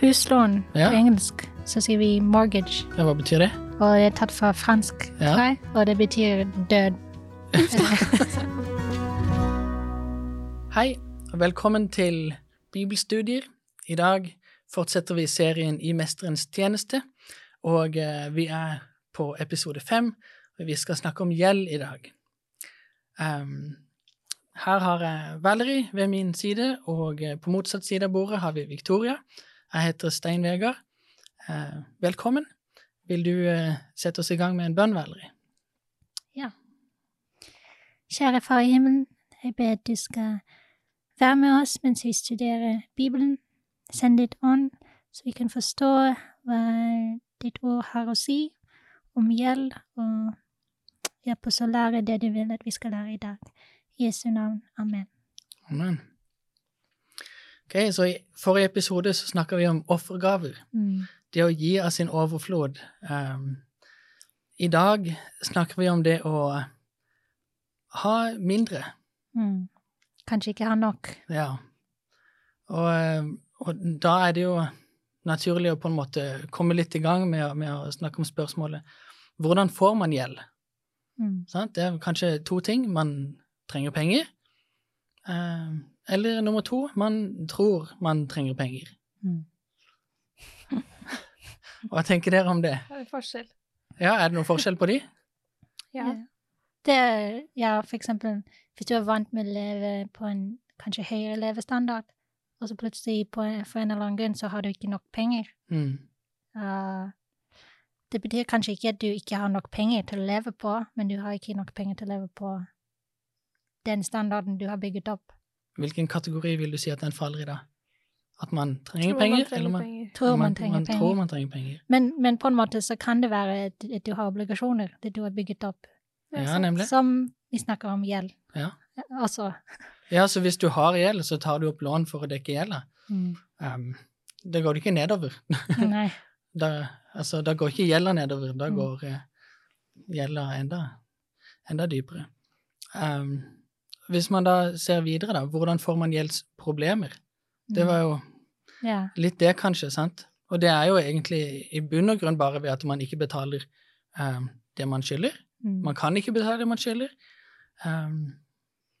huslån Ja. på engelsk, så sier vi mortgage. Ja, hva betyr det? Og det er tatt fra fransk, Ja. jeg, og det betyr død. Hei, og velkommen til bibelstudier. I dag fortsetter vi serien I mesterens tjeneste, og eh, vi er på episode fem, og vi skal snakke om gjeld i dag. Um, her har jeg Valerie ved min side, og eh, på motsatt side av bordet har vi Victoria. Jeg heter Stein Vegard. Eh, velkommen. Vil du eh, sette oss i gang med en bønn, Valerie? Kjære Far i himmelen, jeg ber at du skal være med oss mens vi studerer Bibelen. Send ditt ånd, så vi kan forstå hva ditt ord har å si om gjeld, og hjelp oss å lære det du vil at vi skal lære i dag. I Jesu navn. Amen. Amen. Ok, så I forrige episode så snakka vi om offergaver. Mm. Det å gi av sin overflod. Um, I dag snakker vi om det å ha mindre. Mm. Kanskje ikke ha nok. Ja. Og, eh, og da er det jo naturlig å på en måte komme litt i gang med, med å snakke om spørsmålet hvordan får man gjeld? Mm. Sant? Det er kanskje to ting. Man trenger penger. Ehm, eller nummer to, man tror man trenger penger. Mm. Hva tenker dere om det? Det er forskjell. Ja, Er det noen forskjell på de? Ja. Det er, ja, for eksempel, hvis du er vant med å leve på en kanskje høyere levestandard, og så plutselig på, for en eller annen grunn så har du ikke nok penger. Mm. Uh, det betyr kanskje ikke at du ikke har nok penger til å leve på, men du har ikke nok penger til å leve på den standarden du har bygget opp. Hvilken kategori vil du si at den faller i da? At man trenger Tror penger? man trenger eller man, penger. Tror man, trenger man penger. tror man trenger penger. Men, men på en måte så kan det være at, du har obligasjoner, det du har bygget opp, Ja, nemlig. som vi snakker om gjeld. Ja. Altså, Ja, så hvis du har gjeld, så tar du opp lån for å dekke gjelda. mm, Um, da går det ikke nedover. nei. Da, altså, da går ikke gjelda nedover, da Mm. går eh, gjelda enda, enda dypere. Um, hvis man da ser videre, da, hvordan får man gjeldsproblemer? Det var jo Ja. litt det, kanskje, sant? Og det er jo egentlig i bunn og grunn bare ved at man ikke betaler um, det man skylder. Mm. Man kan ikke betale det man skylder. Um,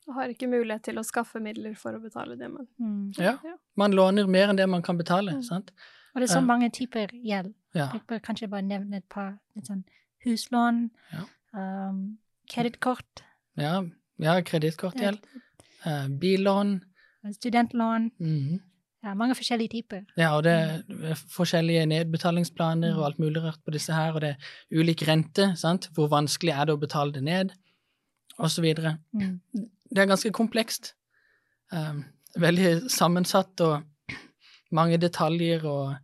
Og har ikke mulighet til å skaffe midler for å betale det man Mm. ja, man låner mer enn det man kan betale, Mm. sant? Og det er så mange typer gjeld. Ja. Jeg bør kanskje bare nevne et par. Litt sånn huslån, Ja. um, kredittkort, Ja, ja kredittkortgjeld, Uh, billån studentlån. mhm. Ja, mange forskjellige typer. Ja, og det er forskjellige nedbetalingsplaner Mm. og alt mulig rart på disse her, og det er ulik rente, sant? Hvor vanskelig er det å betale det ned, videre. Mm. Det er ganske komplekst. Um, veldig sammensatt og mange detaljer, og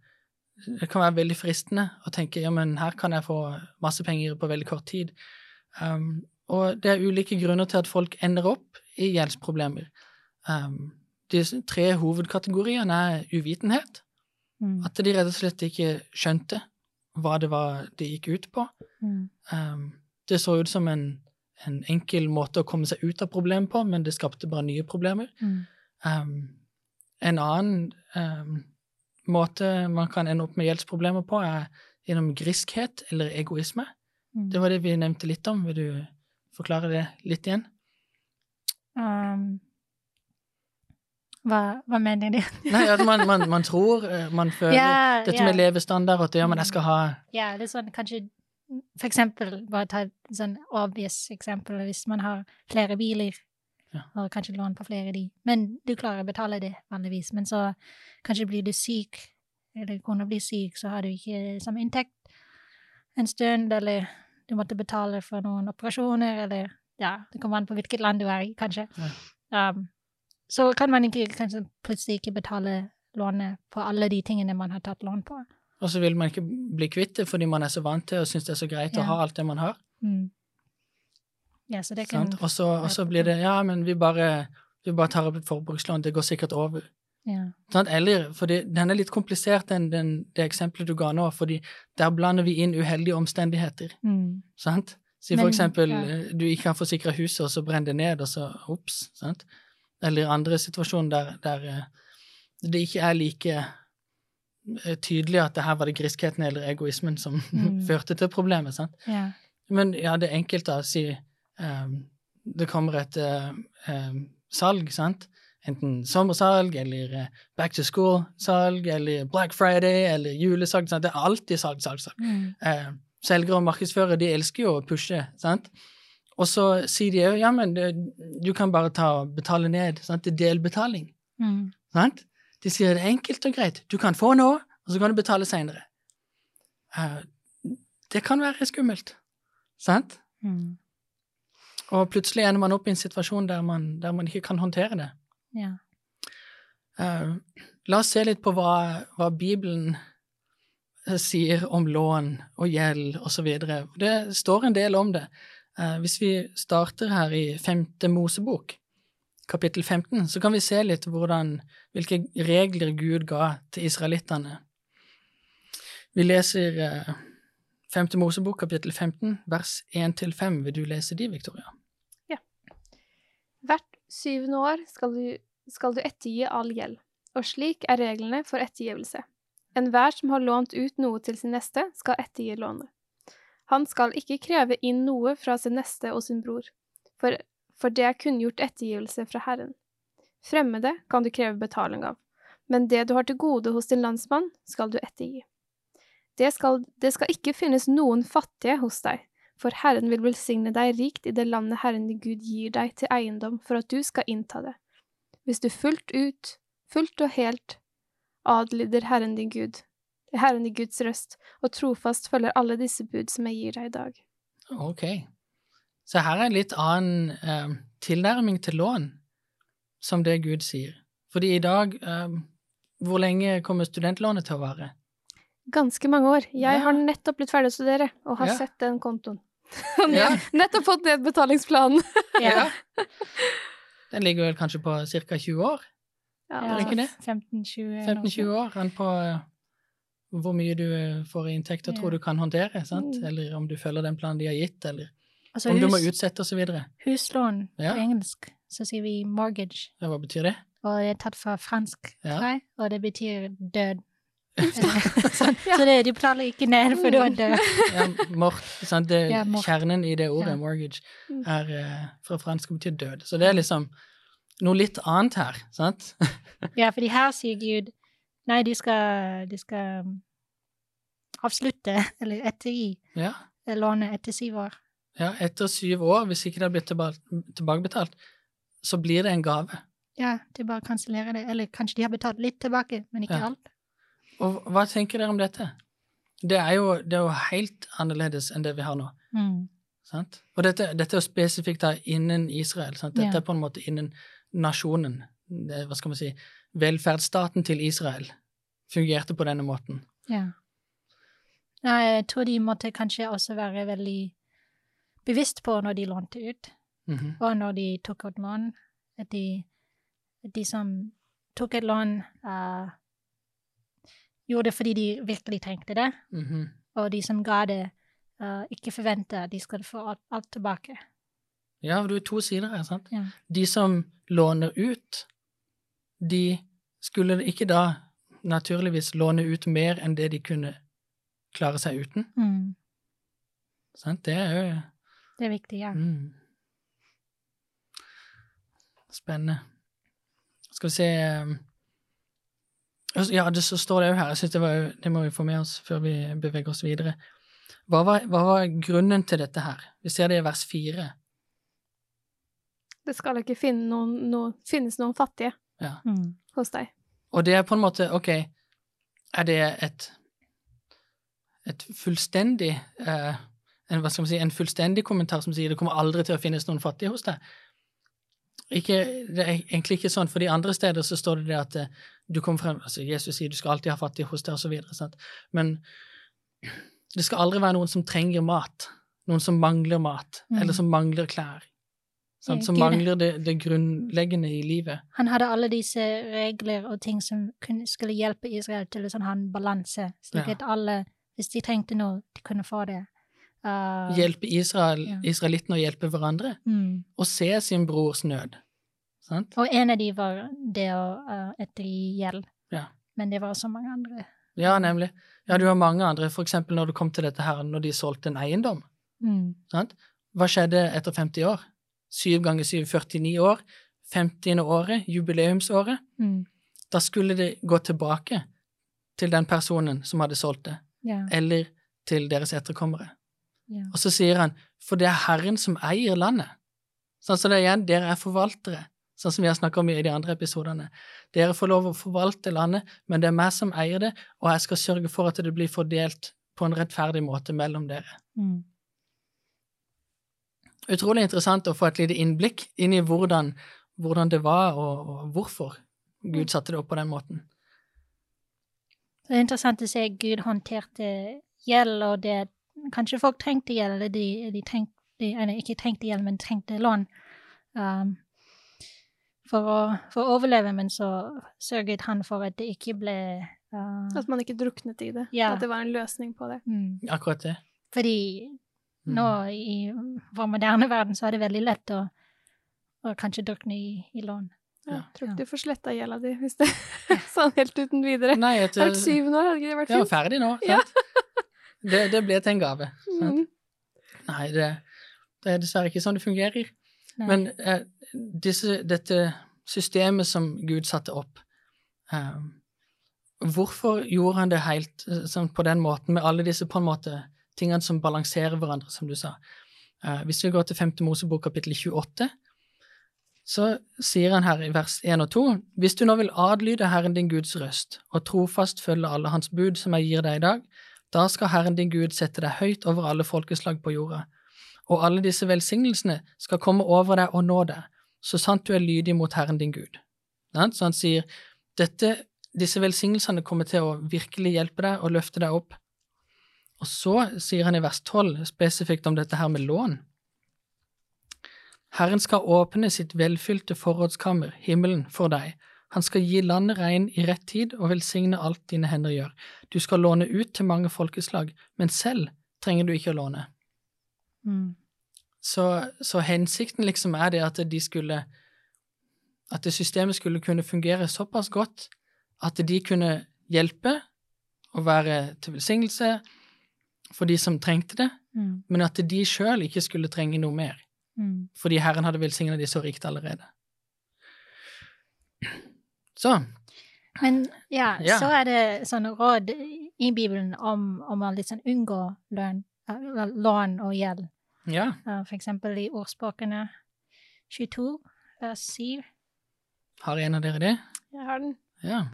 det kan være veldig fristende å tenke ja, men her kan jeg få masse penger på veldig kort tid. Um, og det er ulike grunner til at folk ender opp i gjeldsproblemer. Um, de tre hovedkategoriene er uvitenhet, Mm. at de rett og slett ikke skjønte hva det var det gikk ut på. Mm. Um, det så ut som en, en enkel måte å komme seg ut av problemet på, men det skapte bare nye problemer. Mm. Um, en annen måte man kan ende opp med gjeldsproblemer på, er gjennom griskhet eller egoisme. Mm. Det var det vi nevnte litt om. Vil du forklare det litt igjen? Um, hva, hva mener du? Nei, at man, man, man tror, eh, man føler yeah, Dette yeah. med levestandard, at ja, men jeg skal ha Ja, det er sånn kanskje For eksempel, bare ta et sånn obvious eksempel, hvis man har flere biler, Ja. og kanskje lån på flere av de, men du klarer å betale det vanligvis, men så kanskje blir du syk, eller kona blir syk, så har du ikke samme inntekt en stund, eller du måtte betale for noen operasjoner, eller ja, det kommer an på hvilket land du er i, kanskje. Um, så kan man ikke kanskje plutselig ikke betale lånet på alle de tingene man har tatt lån på. Og så vil man ikke bli kvitt det fordi man er så vant til og syns det er så greit Ja. å ha alt det man har. Mm. Ja, så det kan og så blir det Ja, men vi bare, vi bare tar opp et forbrukslån, det går sikkert over. Ja. Eller, fordi den er litt komplisert, den, den, det eksempelet du ga nå, fordi der blander vi inn uheldige omstendigheter. Mm. Sant? Si for Men, eksempel ja. eh, du ikke har forsikra huset, og så brenner det ned, og så ops. Sant? Eller andre situasjoner der, der eh, det ikke er like eh, tydelig at det her var det griskheten eller egoismen som Mm. førte til problemet. sant? Ja. Men ja, det enkelt da si um, det kommer et ehm, salg, sant? Enten sommersalg eller eh, back to school-salg eller Black Friday eller julesalg. Sant? Det er alltid salg, salg, salg. Mm. Eh, selgere og markedsførere de elsker jo å pushe, sant? Og så sier de òg ja, men du kan bare ta betale ned. Sant? Det er delbetaling. Mm. Sant? De sier det er enkelt og greit. Du kan få nå, og så kan du betale seinere. Eh, det kan være skummelt. Sant? Mm. Og plutselig ender man opp i en situasjon der man, der man ikke kan håndtere det. Ja. Uh, la oss se litt på hva, hva Bibelen eh, sier om lån og gjeld osv. Det står en del om det. Uh, hvis vi starter her i femte Mosebok, kapittel 15, så kan vi se litt hvordan, hvilke regler Gud ga til israelittene. Vi leser femte Mosebok, kapittel 15, vers 1-5. Vil du lese de, Victoria? Hvert syvende år skal du, skal du ettergi all gjeld, og slik er reglene for ettergivelse. Enhver som har lånt ut noe til sin neste, skal ettergi lånet. Han skal ikke kreve inn noe fra sin neste og sin bror, for, for det er kunngjort ettergivelse fra Herren. Fremmede kan du kreve betaling av, men det du har til gode hos din landsmann, skal du ettergi. Det skal, det skal ikke finnes noen fattige hos deg, for Herren vil velsigne deg rikt i det landet Herren din Gud gir deg til eiendom for at du skal innta det. Hvis du fullt ut, fullt og helt, adlyder Herren din Gud, Herren din Guds røst, og trofast følger alle disse bud som jeg gir deg i dag. Ok. Så her er en litt annen eh, tilnærming til lån, som det Gud sier. Fordi i dag eh, Hvor lenge kommer studentlånet til å vare? Ganske mange år. Jeg Ja. har nettopp blitt ferdig å studere, og har Ja. sett den kontoen. Ja. nettopp fått ned betalingsplanen. Ja. Den ligger vel kanskje på ca. 20 år? Ja, det? 15-20 15-20 år? An på eh, hvor mye du eh, får i inntekt og tror Ja. du kan håndtere, sant? Mm. Eller om du følger den planen de har gitt, eller Altså om du må utsette osv. huslån Ja. på engelsk, så sier vi mortgage. Ja, hva betyr det? Og det er tatt fra fransk, Ja. tror jeg, og det betyr død. sånn, Så det, de betaler ikke ned, for du er død. Ja, mort, sant? Det, Ja, mort. Kjernen i det ordet, Ja. mortgage, Mm. er uh, fra fransk og betyr død. Så det er liksom noe litt annet her, sant? Ja, fordi her sier Gud nei, de skal, de skal um, avslutte, eller ettergi, Ja. lånet etter syv år. ja. Etter syv år, hvis ikke det har blitt tilba tilbakebetalt, så blir det en gave. Ja, det er bare kansellerer det. Eller kanskje de har betalt litt tilbake, men ikke Ja. alt. Og hva tenker dere om dette? Det er jo, det er jo helt annerledes enn det vi har nå. Mm. Sant? Og dette, dette er spesifikt da innen Israel. Sant? Dette Ja. er på en måte innen nasjonen. Det, hva skal man si? Velferdsstaten til Israel fungerte på denne måten. Ja. Nei, jeg tror de måtte kanskje også være veldig bevisst på når de lånte ut, Mhm. og når de tok ut lån, at de, at de som tok et lån, eh, gjorde det fordi de virkelig trengte det, Mhm. og de som ga det, uh, ikke forventa at de skulle få alt, alt tilbake. Ja, for det er to sider her. sant? Ja. De som låner ut, de skulle ikke da naturligvis låne ut mer enn det de kunne klare seg uten. Mm. Sant? Det er jo Det er viktig, ja. mm. Spennende. Skal vi se um, Ja, det så står det òg her, jeg synes det, var, det må vi få med oss før vi beveger oss videre. Hva var, hva var grunnen til dette her? Vi ser det i vers fire. Det skal ikke finne noen, noen, finnes noen fattige Ja. Mm. hos deg. Og det er på en måte, ok, er det et, et fullstendig, eh, en, hva skal man si, en fullstendig kommentar som sier det kommer aldri til å finnes noen fattige hos deg? Ikke, det er egentlig ikke sånn, for de andre steder så står det det at eh, du kommer frem, altså Jesus sier du skal alltid ha fattige hos deg videre. Men det skal aldri være noen som trenger mat, noen som mangler mat, Mm. eller som mangler klær, sant? som mangler det, det grunnleggende i livet. Han hadde alle disse regler og ting som kunne, skulle hjelpe Israel til å sånn, ha en balanse, slik Ja. at alle, hvis de trengte noe, de kunne få det. Uh, Hjelpe Israel, Ja. israelittene å hjelpe hverandre. mm. og se sin brors nød. Sant? Og en av de var det å uh, ettergi gjeld. Ja. Men det var så mange andre Ja, nemlig. Ja, du har mange andre, for eksempel når det kom til dette her, når de solgte en eiendom. Mm. Sant? Hva skjedde etter 50 år? 7 ganger 7, 49 år. 50. året, jubileumsåret. Mm. Da skulle det gå tilbake til den personen som hadde solgt det, Ja. eller til deres etterkommere. ja. Og så sier han, for det er Herren som eier landet. Så så det er igjen, dere er forvaltere, sånn som vi har snakket om i de andre episodene. Dere får lov å forvalte landet, men det er meg som eier det, og jeg skal sørge for at det blir fordelt på en rettferdig måte mellom dere. Mm. Utrolig interessant å få et lite innblikk inn i hvordan, hvordan det var, og, og hvorfor Gud satte det opp på den måten. Det er interessant å se Gud håndterte gjeld, og det Kanskje folk trengte gjeld, eller de, de trengte Eller ikke trengte gjeld, men trengte lån um, for, å, for å overleve, men så sørget han for at det ikke ble uh, At man ikke druknet i det. Ja. At det var en løsning på det. mm, Akkurat det. Fordi Mm. nå i vår moderne verden så er det veldig lett å, å kanskje drukne i, i lån. Ja, Ja. tror Ja. du får sletta gjelda di hvis det sånn helt uten videre. Nei, Det har etter, vært syvende år, hadde ikke det vært Ja, fint? ferdig nå. Ja. Sant? Det, det ble til en gave. Sant? Mm. Nei, det, det er dessverre ikke sånn det fungerer. Nei. Men eh, disse, dette systemet som Gud satte opp, eh, hvorfor gjorde han det helt eh, sånn på den måten, med alle disse på en måte tingene som balanserer hverandre, som du sa? Eh, hvis vi går til 5. Mosebok kapittel 28, så sier han her i vers 1 og 2, hvis du nå vil adlyde Herren din Guds røst, og trofast følge alle hans bud som jeg gir deg i dag, da skal Herren din Gud sette deg høyt over alle folkeslag på jorda, og alle disse velsignelsene skal komme over deg og nå deg, så sant du er lydig mot Herren din Gud. Så han sier, dette, disse velsignelsene kommer til å virkelig hjelpe deg og løfte deg opp. Og så sier han i vers 12 spesifikt om dette her med lån. Herren skal åpne sitt velfylte forrådskammer, himmelen, for deg. Han skal gi landet regn i rett tid og velsigne alt dine hender gjør. Du skal låne ut til mange folkeslag, men selv trenger du ikke å låne. mm. Så, så hensikten liksom er det at de skulle At det systemet skulle kunne fungere såpass godt at de kunne hjelpe og være til velsignelse for de som trengte det, Mm. men at de sjøl ikke skulle trenge noe mer, Mm. fordi Herren hadde velsigna de så rikt allerede. Så Men ja, Ja. så er det sånne råd i Bibelen om, om å liksom unngå løn, eh, lån og gjeld. Ja. Uh, for eksempel i ordspråkene 22, vers 7. Har en av dere det? Jeg har den. Ja.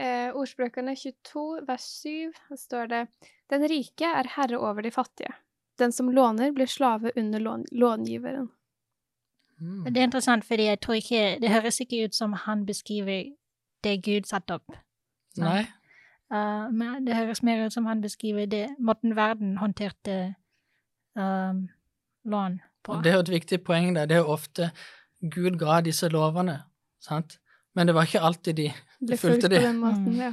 Eh, ordspråkene 22, vers 7, der står det Den rike er herre over de fattige. Den som låner, blir slave under lån långiveren. Mm. Det er interessant, fordi jeg tror ikke, det høres ikke ut som han beskriver det Gud satte opp. sant? Nei. Uh, men det høres mer ut som han beskriver det, måten verden håndterte um, lån på. Og det er jo et viktig poeng der. Det er jo ofte Gud ga disse lovene, sant? Men det var ikke alltid de Ble fulgte fulgt de. måten, Mm. ja.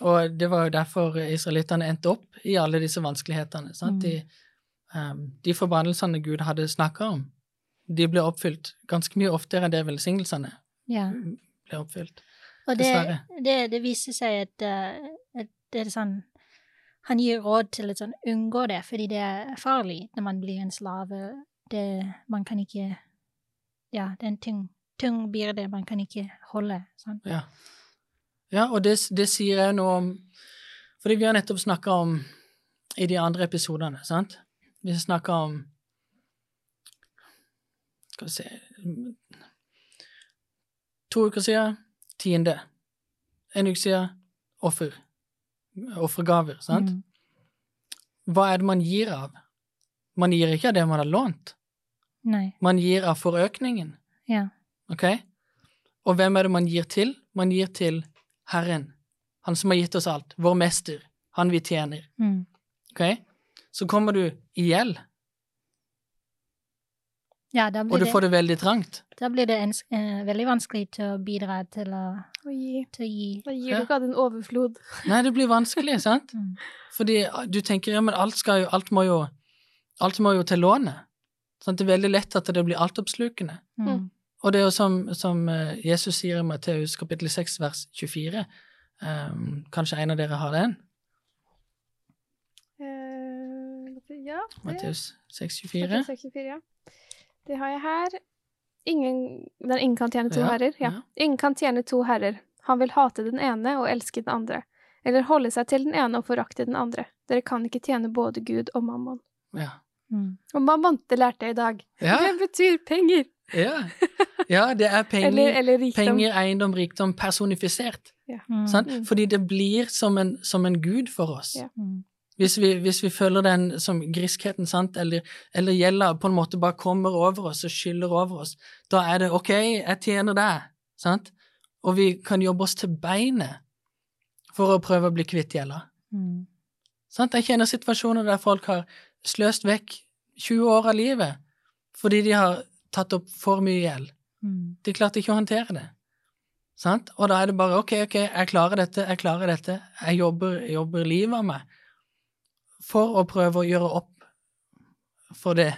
Og det var jo derfor israelittene endte opp i alle disse vanskelighetene. Sant? Mm. De, um, de forbannelsene Gud hadde snakka om, de ble oppfylt ganske mye oftere enn det velsignelsene ja. ble oppfylt. Og det, det, det viser seg at, uh, at det er sånn Han gir råd til å sånn, unngå det, fordi det er farlig når man blir en slave. Det, man kan ikke Ja, det er en tung, tung byrde man kan ikke holde. Sant? Ja, ja og det, det sier jeg noe om Fordi vi har nettopp snakka om i de andre episodene, sant? Vi snakka om Skal vi se To uker siden tiende. En uke siden offer. Offergaver, sant? Mm. Hva er det man gir av? Man gir ikke av det man har lånt. Nei. Man gir av forøkningen. Ja. Ok? Og hvem er det man gir til? Man gir til Herren, Han som har gitt oss alt, vår mester, Han vi tjener. Mm. Ok? Så kommer du i gjeld, Ja, og du får det veldig trangt. da blir det en, eh, veldig vanskelig til å bidra til å, Og gi. til å gi. Da gir Ja. du ikke av din overflod. Nei, det blir vanskelig, sant? Mm. Fordi du tenker ja, men alt skal jo Alt må jo Alt må jo til lånet. Sånn, det er veldig lett at det blir altoppslukende. Mm. Og det er jo som, som eh, Jesus sier i Matteus kapittel 6 vers 24, Um, kanskje en av dere har den? Eh, ja, det Matteus 6, 6, 24, ja. Det har jeg her. Ingen, der ingen kan tjene to Ja, herrer. Ja. ja. Ingen kan tjene to herrer. Han vil hate den ene og elske den andre. Eller holde seg til den ene og forakte den andre. Dere kan ikke tjene både Gud og mammon. Ja. Mm. Og mammon, det lærte jeg i dag. Ja, Det betyr penger. ja. ja, det er penger, Eller, eller penger eiendom, rikdom personifisert. Mm. Sant? Mm. Fordi det blir som en, som en gud for oss. Ja. Mm. Hvis vi, hvis vi føler den som griskheten, sant, eller, eller gjelda på en måte bare kommer over oss og skyller over oss, da er det ok, jeg tjener deg, sant? Og vi kan jobbe oss til beinet for å prøve å bli kvitt gjelda. Mm. Sant? Jeg kjenner situasjoner der folk har sløst vekk 20 år av livet fordi de har tatt opp for mye gjeld. Mm. De klarte ikke å håndtere det. Sant? Og da er det bare ok, ok, jeg klarer dette, jeg klarer dette, jeg jobber, jobber livet av meg for å prøve å gjøre opp for det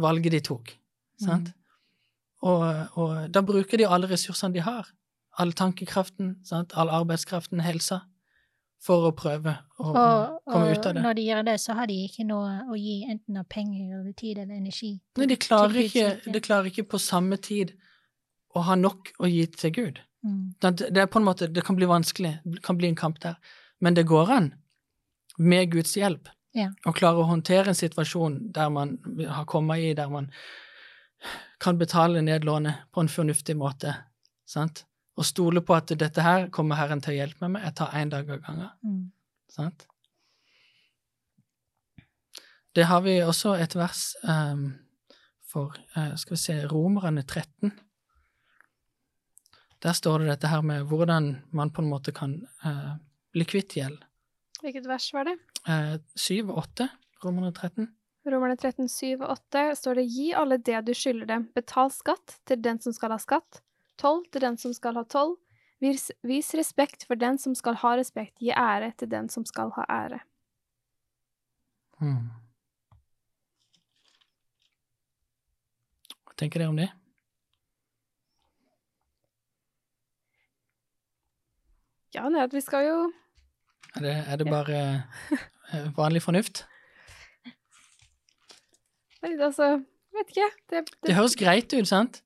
valget de tok. Sant? Og, og da bruker de alle ressursene de har. All tankekraften, sant? all arbeidskraften, helsa, for å prøve å Og, komme og ut av det. Og når de gjør det, så har de ikke noe å gi enten av penger eller tid eller energi. Nei, de klarer, ikke, de klarer ikke på samme tid å ha nok å gi til Gud. Mm. Det, det er på en måte, det kan bli vanskelig, det kan bli en kamp der. Men det går an, med Guds hjelp, Ja. å klare å håndtere en situasjon der man har kommet i, der man kan betale ned lånet på en fornuftig måte, sant? Og stole på at dette her kommer Herren til å hjelpe meg med, jeg tar én dag av gangen, Mm. sant? Det har vi også et vers um, for, uh, skal vi se, Romerne 13. Der står det dette her med hvordan man på en måte kan uh, bli kvitt gjeld. Hvilket vers var det? Eh, 7 og 8, Romerne 13. Romerne 13, 7 og 8 står det Gi alle det du skylder dem, betal skatt til den som skal ha skatt, toll til den som skal ha toll, vis, vis respekt for den som skal ha respekt, gi ære til den som skal ha ære. Hmm. Hva tenker dere om det? Ja, nei, vi skal jo Er det, er det bare ja. vanlig fornuft? Nei, altså, vet ikke. Det, Det høres greit ut, sant?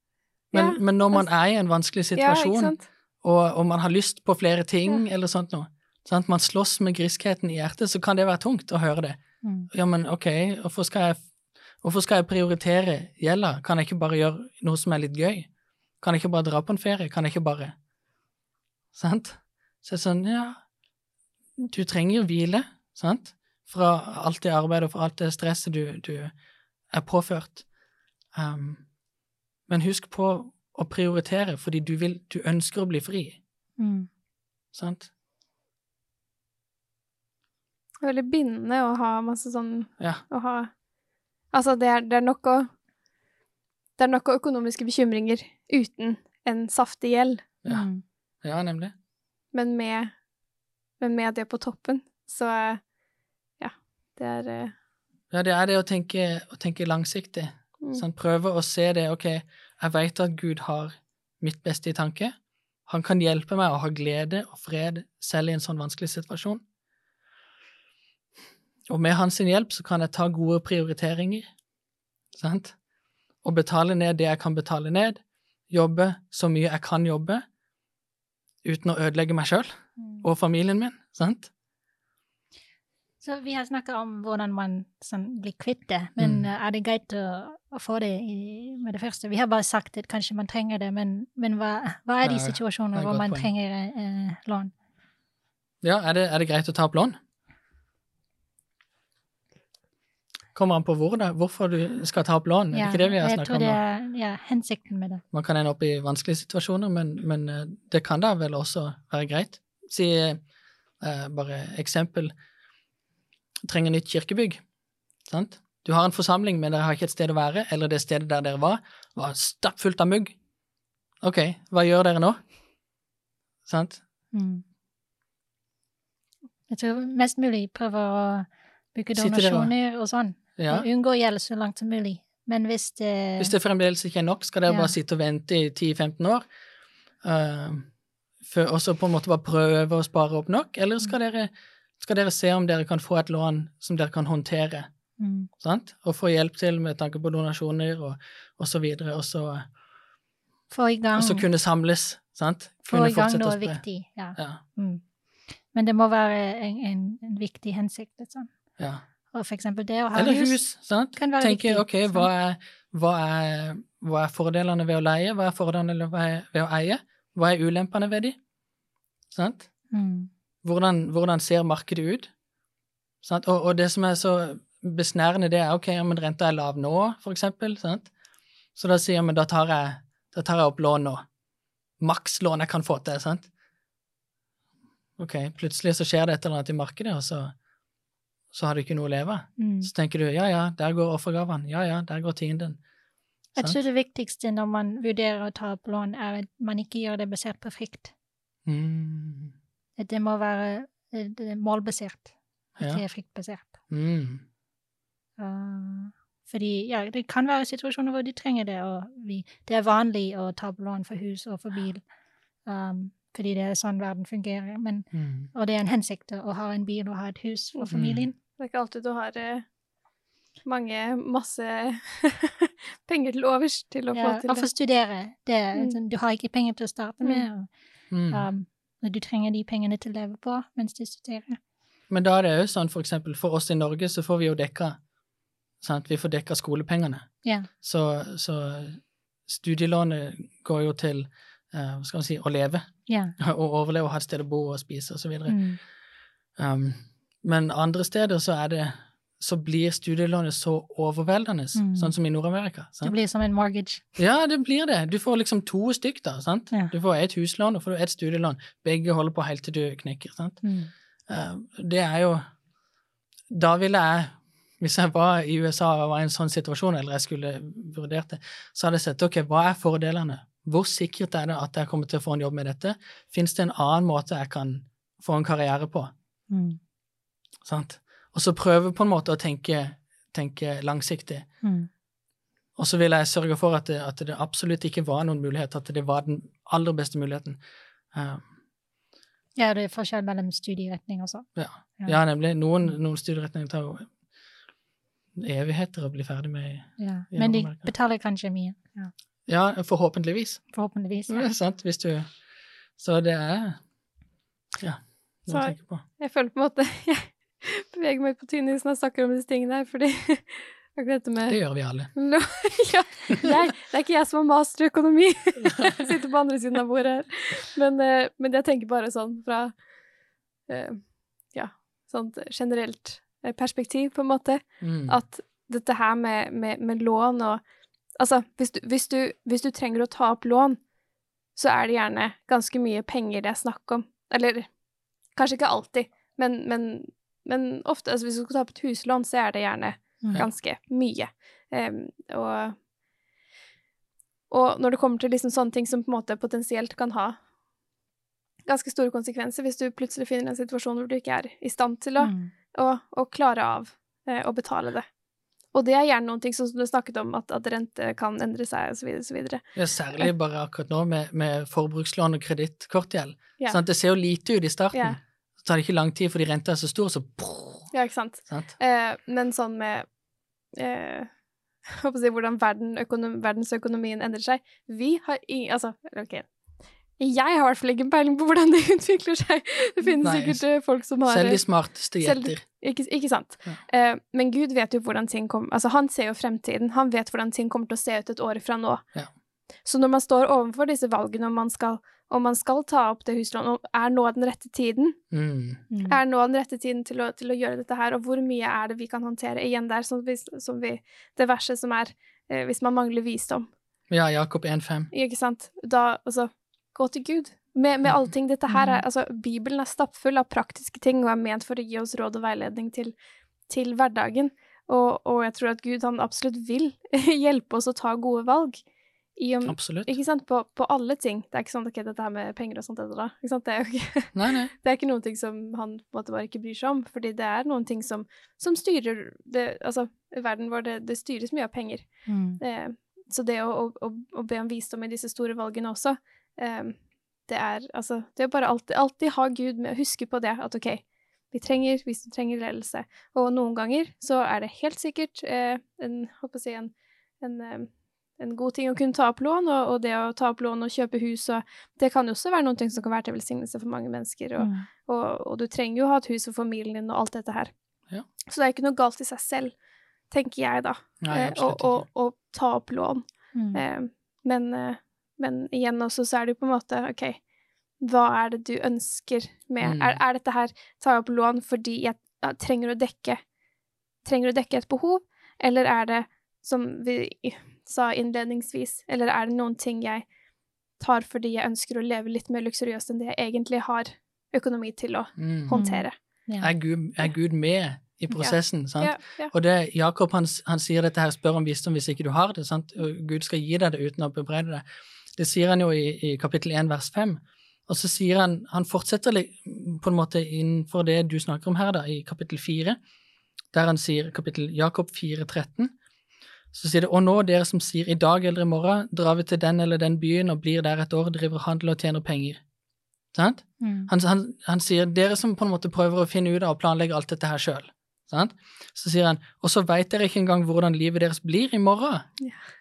Men, Ja, men når man er i en vanskelig situasjon, ja, og, og man har lyst på flere ting, eller sånt noe, sant? man slåss med griskheten i hjertet, så kan det være tungt å høre det. Mm. Ja, men ok, hvorfor skal jeg, hvorfor skal jeg prioritere gjelda? Kan jeg ikke bare gjøre noe som er litt gøy? Kan jeg ikke bare dra på en ferie? Kan jeg ikke bare Sant? Så det er sånn, ja Du trenger hvile, sant? Fra alt det arbeidet og fra alt det stresset du, du er påført. Um, men husk på å prioritere, fordi du, vil, du ønsker å bli fri. Mm. Sant? Det er veldig bindende å ha masse sånn Ja. Å ha Altså, det er, det er nok å Det er nok av økonomiske bekymringer uten en saftig gjeld, Ja. Mm. Ja, nemlig. men med, men med det på toppen, så eh, Ja, det er eh, Ja, det er det å tenke, å tenke langsiktig. mm, Sånn, prøve å se det. Ok, jeg vet at Gud har mitt beste i tanke. Han kan hjelpe meg å ha glede og fred selv i en sånn vanskelig situasjon. Og med hans hjelp så kan jeg ta gode prioriteringer, sant? Og betale ned det jeg kan betale ned. Jobbe så mye jeg kan jobbe, uten å ødelegge meg sjøl. Og familien min, sant? Så vi har snakket om hvordan man sånn, blir kvitt det, men Mm. er det greit å, å få det i, med det første? Vi har bare sagt at kanskje man trenger det, men, men hva, hva er de Ja, et hvor man point. trenger eh, lån? Ja, er det, er det greit å ta opp lån? Kommer an på hvor da, hvorfor du skal ta opp lån. Er det ikke det vi har tror om det er ja, hensikten med det. Man kan ende opp i vanskelige situasjoner, men, men eh, det kan da vel også være greit. Si eh, bare eksempel trenger nytt kirkebygg. Sant? Du har en forsamling, men dere har ikke et sted å være, eller det stedet der dere var, var stappfullt av mugg. Ok, hva gjør dere nå? Sant? Mm. Jeg tror mest mulig prøver å og- donasjoner og sånn, Ja. og unngå gjeld så langt som mulig. Men hvis det, Hvis det fremdeles ikke er nok, skal dere Ja. bare sitte og vente i 10-15 år. For, og så på en måte bare prøve å spare opp nok, eller skal dere, skal dere se om dere kan få et lån som dere kan håndtere, Mm. sant? Og få hjelp til med tanke på donasjoner og, og så videre, og så, Få i gang, og så kunne samles, sant? få i gang noe viktig. Ja. Ja, Mm. Men det må være en, en, en viktig hensikt. Liksom. ja. Og for eksempel det å ha Eller hus, sant? kan være Tenker, viktig, ok, hva er, hva, er, hva er fordelene ved å leie, hva er fordelene ved å eie, hva er ulempene ved de, sant? Mm. Hvordan, hvordan ser markedet ut? Sant? Og, og det som er så besnærende, det er ok, ja, men renta er lav nå, for eksempel, sant? Så da sier vi da tar jeg, da tar jeg opp lån nå. Makslån jeg kan få til, sant? Ok, plutselig så skjer det et eller annet i markedet, og så, så har du ikke noe å leve av. Mm. Så tenker du, ja ja, der går offergavene, ja ja, der går tienden. Jeg tror det viktigste når man vurderer å ta opp lån, er at man ikke gjør det basert på frykt. Mm. At det må være målbasert, er målbasert, Ja. ikke fryktbasert. Mm. Uh, fordi ja, det kan være situasjoner hvor de trenger det, og vi, det er vanlig å ta opp lån for hus og for bil, um, fordi det er sånn verden fungerer. Men, Mm. og det er en hensikt å ha en bil og ha et hus for Mm. familien. Det er ikke alltid du har eh, mange, masse penger til overs til å få til til og for å studere. Det, er Mm. sånn, du har ikke penger til å starte Mm. med, og, Mm. um, og du trenger de pengene til å leve på mens du studerer. Men da er det jo sånn, for eksempel, for oss i Norge så får vi jo dekka sant? Vi får dekka skolepengene. Ja. Så, så studielånet går jo til uh, hva skal man si, å leve, Ja. og overleve og ha et sted å bo og spise og så videre. Mm. Um, men andre steder så er det så blir studielånet så overveldende, Mm. sånn som i Nord-Amerika. Det blir som en mortgage. Ja, det blir det. Du får liksom to stykk, da. sant? Ja. Du får et huslån og får du et studielån. Begge holder på helt til du knekker. sant? Mm. Uh, det er jo Da ville jeg, hvis jeg var i USA og var i en sånn situasjon, eller jeg skulle vurdert det, så hadde jeg sett ok, hva er fordelene? Hvor sikkert er det at jeg kommer til å få en jobb med dette? Fins det en annen måte jeg kan få en karriere på? Mm. sant? Og så prøve på en måte å tenke, tenke langsiktig. Mm. Og så vil jeg sørge for at det, at det absolutt ikke var noen mulighet, at det var den aller beste muligheten. Uh, Ja, det er forskjell mellom studieretning også. ja. Ja. ja, nemlig. Noen, noen studieretninger tar jo evigheter å bli ferdig med. Ja. I Men de betaler kanskje mye. Ja. Ja, forhåpentligvis. Forhåpentligvis. Ja. Ja. sant? Hvis du Så det er Ja. Noe å Så- tenke på. Jeg føler på en måte beveger meg på tynn is når jeg snakker om disse tingene her, fordi akkurat dette med Det gjør vi alle. Ja, jeg, det er ikke jeg som har master i økonomi. Jeg sitter på andre siden av bordet her. Men, eh, men jeg tenker bare sånn fra eh, ja, sånt generelt eh, perspektiv, på en måte. Mm. At dette her med, med, med lån og Altså, hvis du, hvis, du, hvis du trenger å ta opp lån, så er det gjerne ganske mye penger det er snakk om. Eller kanskje ikke alltid, men, men, men ofte. Altså, hvis du skal ta opp et huslån, så er det gjerne Mm. ganske mye. Um, og, og når det kommer til liksom sånne ting som på en måte potensielt kan ha ganske store konsekvenser hvis du plutselig finner en situasjon hvor du ikke er i stand til å, Mm. å, å klare av eh, å betale det. Og det er gjerne noen ting som du snakket om, at, at rente kan endre seg, videre. Ja, særlig bare akkurat nå med, med forbrukslån og kredittkortgjeld. Ja. Sånn Det ser jo lite ut i starten. Ja. Tar det ikke lang tid fordi renta er så stor, så Ja, ikke sant? sant? Eh, men sånn med eh, håper å si, hvordan verden, økonom, verdensøkonomien endrer seg Vi har ingen Altså, OK. Jeg har i hvert fall ikke peiling på hvordan det utvikler seg. Det finnes Nei, sikkert eh, folk som har Selv de smarteste selv- gjetter. Ikke, ikke sant? Ja. Eh, men Gud vet jo hvordan ting kommer Altså, han ser jo fremtiden. Han vet hvordan ting kommer til å se ut et år fra nå. Ja. Så når man står overfor disse valgene om man skal, om man skal ta opp det huslånet, og er nå den rette tiden? Mm. Mm. Er nå den rette tiden til å, til å gjøre dette her, og hvor mye er det vi kan håndtere? Igjen der, som vi, som vi Det verset som er eh, hvis man mangler visdom. Ja, Jakob 1,5. Ikke sant? Da, altså Gå til Gud. Med, med allting. Dette her er Altså, Bibelen er stappfull av praktiske ting og er ment for å gi oss råd og veiledning til, til hverdagen. Og, og jeg tror at Gud han absolutt vil hjelpe oss å ta gode valg. Om, Absolutt. ikke sant? På, på alle ting. Det er ikke sånn ok, dette her med penger og sånt, det. Ikke sant? Det er jo ikke Nei, nei. det er ikke noen ting som han på en måte bare ikke bryr seg om, fordi det er noen ting som, som styrer det, Altså, verden vår, det, det styres mye av penger. Mm. Eh, så det å, å, å, å be om visdom i disse store valgene også, eh, det er Altså, det er bare alltid, alltid ha Gud med, å huske på det, at OK, vi trenger, hvis du trenger ledelse. Og noen ganger så er det helt sikkert eh, en, håper å si, en, en, eh, en god ting å kunne ta opp lån, og, og, det å ta opp lån og kjøpe hus, og det kan jo også være noe som kan være til velsignelse for mange mennesker, og, Mm. og, og, du trenger jo å ha et hus for familien din og alt dette her. Ja. Så det er ikke noe galt i seg selv, tenker jeg da, eh, å, ta opp lån. Mm. Eh, men, eh, men igjen også så er det jo på en måte OK, hva er det du ønsker med Mm. er, er dette her tar jeg opp lån fordi jeg ja, trenger å dekke Trenger å dekke et behov, eller er det, som vi sa innledningsvis, eller er det noen ting jeg tar fordi jeg ønsker å leve litt mer luksuriøst enn det jeg egentlig har økonomi til å Mm. håndtere? Ja. Er, Gud, er Gud med i prosessen? sant? Ja, ja. Og det, Jakob han, han sier dette her, spør om visdom hvis ikke du har det. sant? Og Gud skal gi deg det uten å bebreide det. Det sier han jo i, i kapittel 1 vers 5. Og så sier han, han fortsetter på en måte innenfor det du snakker om her, da, i kapittel 4, der han sier kapittel Jakob 4, 13. Så sier det, og nå dere som sier i dag eller i morgen, drar vi til den eller den byen og blir der et år, driver handel og tjener penger. Sant? Mm. Han, han, han sier dere som på en måte prøver å finne ut av og planlegge alt dette her sjøl. Så sier han og så veit dere ikke engang hvordan livet deres blir i morgen. Yeah.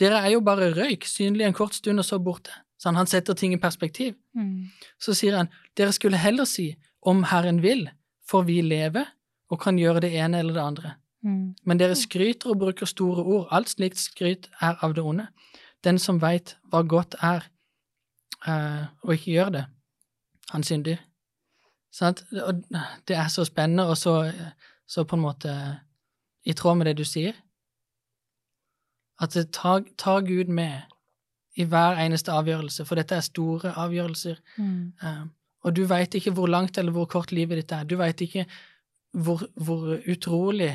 Dere er jo bare røyk, synlig en kort stund og så borte. Så han, han setter ting i perspektiv. Mm. Så sier han dere skulle heller si om Herren vil, for vi lever og kan gjøre det ene eller det andre. Mm. Men dere skryter og bruker store ord. Alt slikt skryt er av det onde. Den som veit hva godt er, eh, og ikke gjør det, han synder. Sant? Og det er så spennende, og så, så på en måte i tråd med det du sier. At ta tar Gud med i hver eneste avgjørelse, for dette er store avgjørelser. Mm. Eh, og du veit ikke hvor langt eller hvor kort livet ditt er. Du veit ikke hvor, hvor utrolig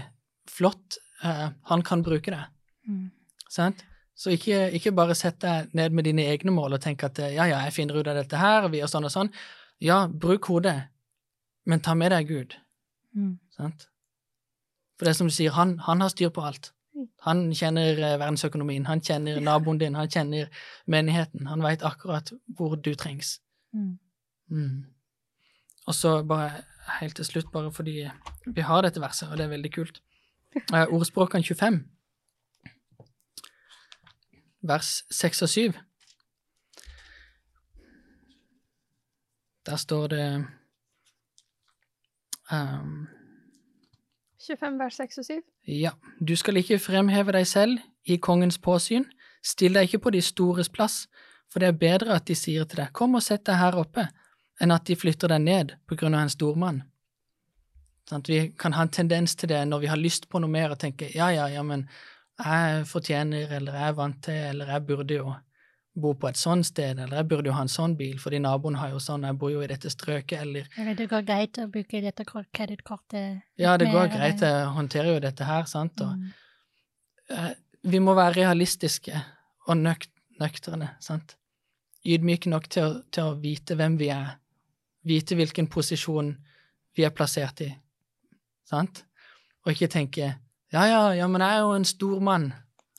flott eh, han kan bruke det. Mm. Sant? Så ikke, ikke bare sett deg ned med dine egne mål og tenk at ja, ja, jeg finner ut av dette her, og vi gjør sånn og sånn. Ja, bruk hodet, men ta med deg Gud. Mm. Sant? For det er som du sier, han, han har styr på alt. Han kjenner eh, verdensøkonomien, han kjenner naboen din, han kjenner menigheten. Han veit akkurat hvor du trengs. Mm. Mm. Og så bare helt til slutt, bare fordi vi har dette verset, og det er veldig kult. Eh, Ordspråkene 25, vers 6 og 7. Der står det um, 25 vers 6 og 7. Ja, du skal ikke fremheve deg selv i kongens påsyn, still deg ikke på de stores plass, for det er bedre at de sier til deg, kom og sett deg her oppe, enn at de flytter deg ned på grunn av en stormann. Sånn, vi kan ha en tendens til det når vi har lyst på noe mer og tenke, ja, ja, ja, men jeg fortjener, eller jeg er vant til, eller jeg burde jo bo på et sånt sted, eller jeg burde jo ha en sånn bil, fordi naboen har jo sånn, jeg bor jo i dette strøket, eller Eller det går greit å bruke dette kort- kredittkortet. ja, det går greit, jeg håndterer jo dette her, sant, og Mm. uh, vi må være realistiske og nøk nøkterne, sant? Ydmyke nok til å, til å vite hvem vi er, vite hvilken posisjon vi er plassert i, sant? Og ikke tenke ja, ja, ja, men jeg er jo en stor mann,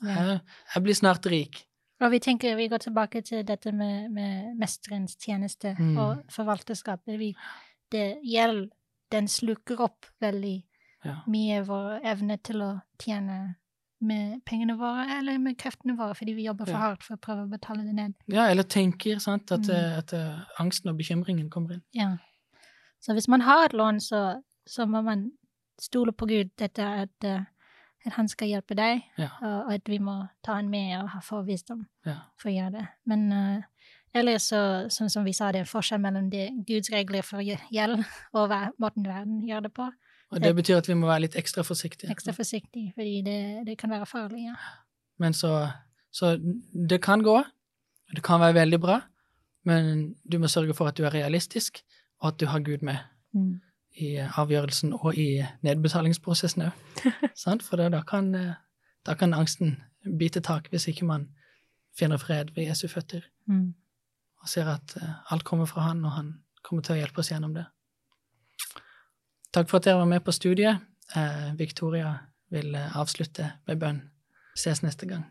jeg, jeg blir snart rik. Og vi tenker, vi går tilbake til dette med, med mesterens tjeneste Mm. og forvalterskap. Vi, det gjeld, den sluker opp veldig Ja. mye vår evne til å tjene med pengene våre, eller med kreftene våre, fordi vi jobber for hardt for å prøve å betale det ned. ja, eller tenker, sant, at, Mm. at, at eh, angsten og bekymringen kommer inn. Ja. Så hvis man har et lån, så, så må man stole på Gud, dette at, eh, at han skal hjelpe deg, Ja. og, at vi må ta han med og få visdom. Ja. for å gjøre det. Men uh, ellers så, sånn som vi sa, det er en forskjell mellom det Guds regler for gje- gjeld og hva måten verden gjør det på. Og det betyr at vi må være litt ekstra forsiktige. Ekstra forsiktige, fordi det, det kan være farlig, ja. Men så, så det kan gå, det kan være veldig bra, men du må sørge for at du er realistisk, og at du har Gud med Mm. I avgjørelsen og i nedbetalingsprosessen òg. For da, kan, eh, da kan angsten bite tak hvis ikke man finner fred ved Jesu føtter Mm. og ser at eh, alt kommer fra Han, og Han kommer til å hjelpe oss gjennom det. Takk for at dere var med på studiet. Eh, Victoria vil avslutte med bønn. Ses neste gang.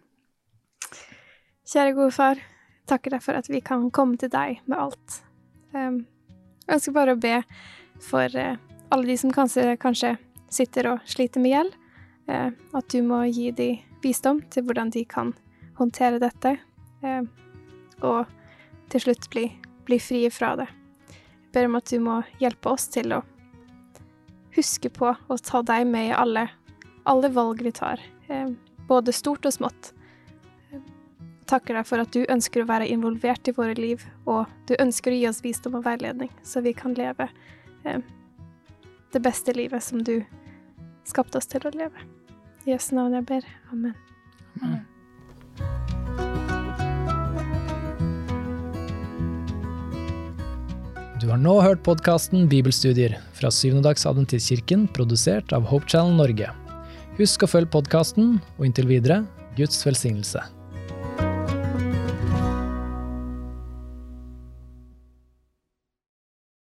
Kjære gode far, takker deg for at vi kan komme til deg med alt. Um, jeg ønsker bare å be for uh, alle de som kanskje, kanskje, sitter og sliter med gjeld, uh, at du må gi dem visdom til hvordan de kan håndtere dette, uh, og til slutt bli, bli frie fra det. Jeg ber om at du må hjelpe oss til å huske på å ta deg med i alle, alle valg vi tar, både stort og smått takker deg for at du ønsker å være involvert i våre liv, og du ønsker å gi oss visdom og veiledning, så vi kan leve eh, det beste livet som du skapte oss til å leve. I Jesu navn jeg ber. Amen. Amen. Du har nå hørt podkasten Bibelstudier fra Syvendedagsadventistkirken, produsert av Hope Channel Norge. Husk å følge podkasten, og inntil videre Guds velsignelse.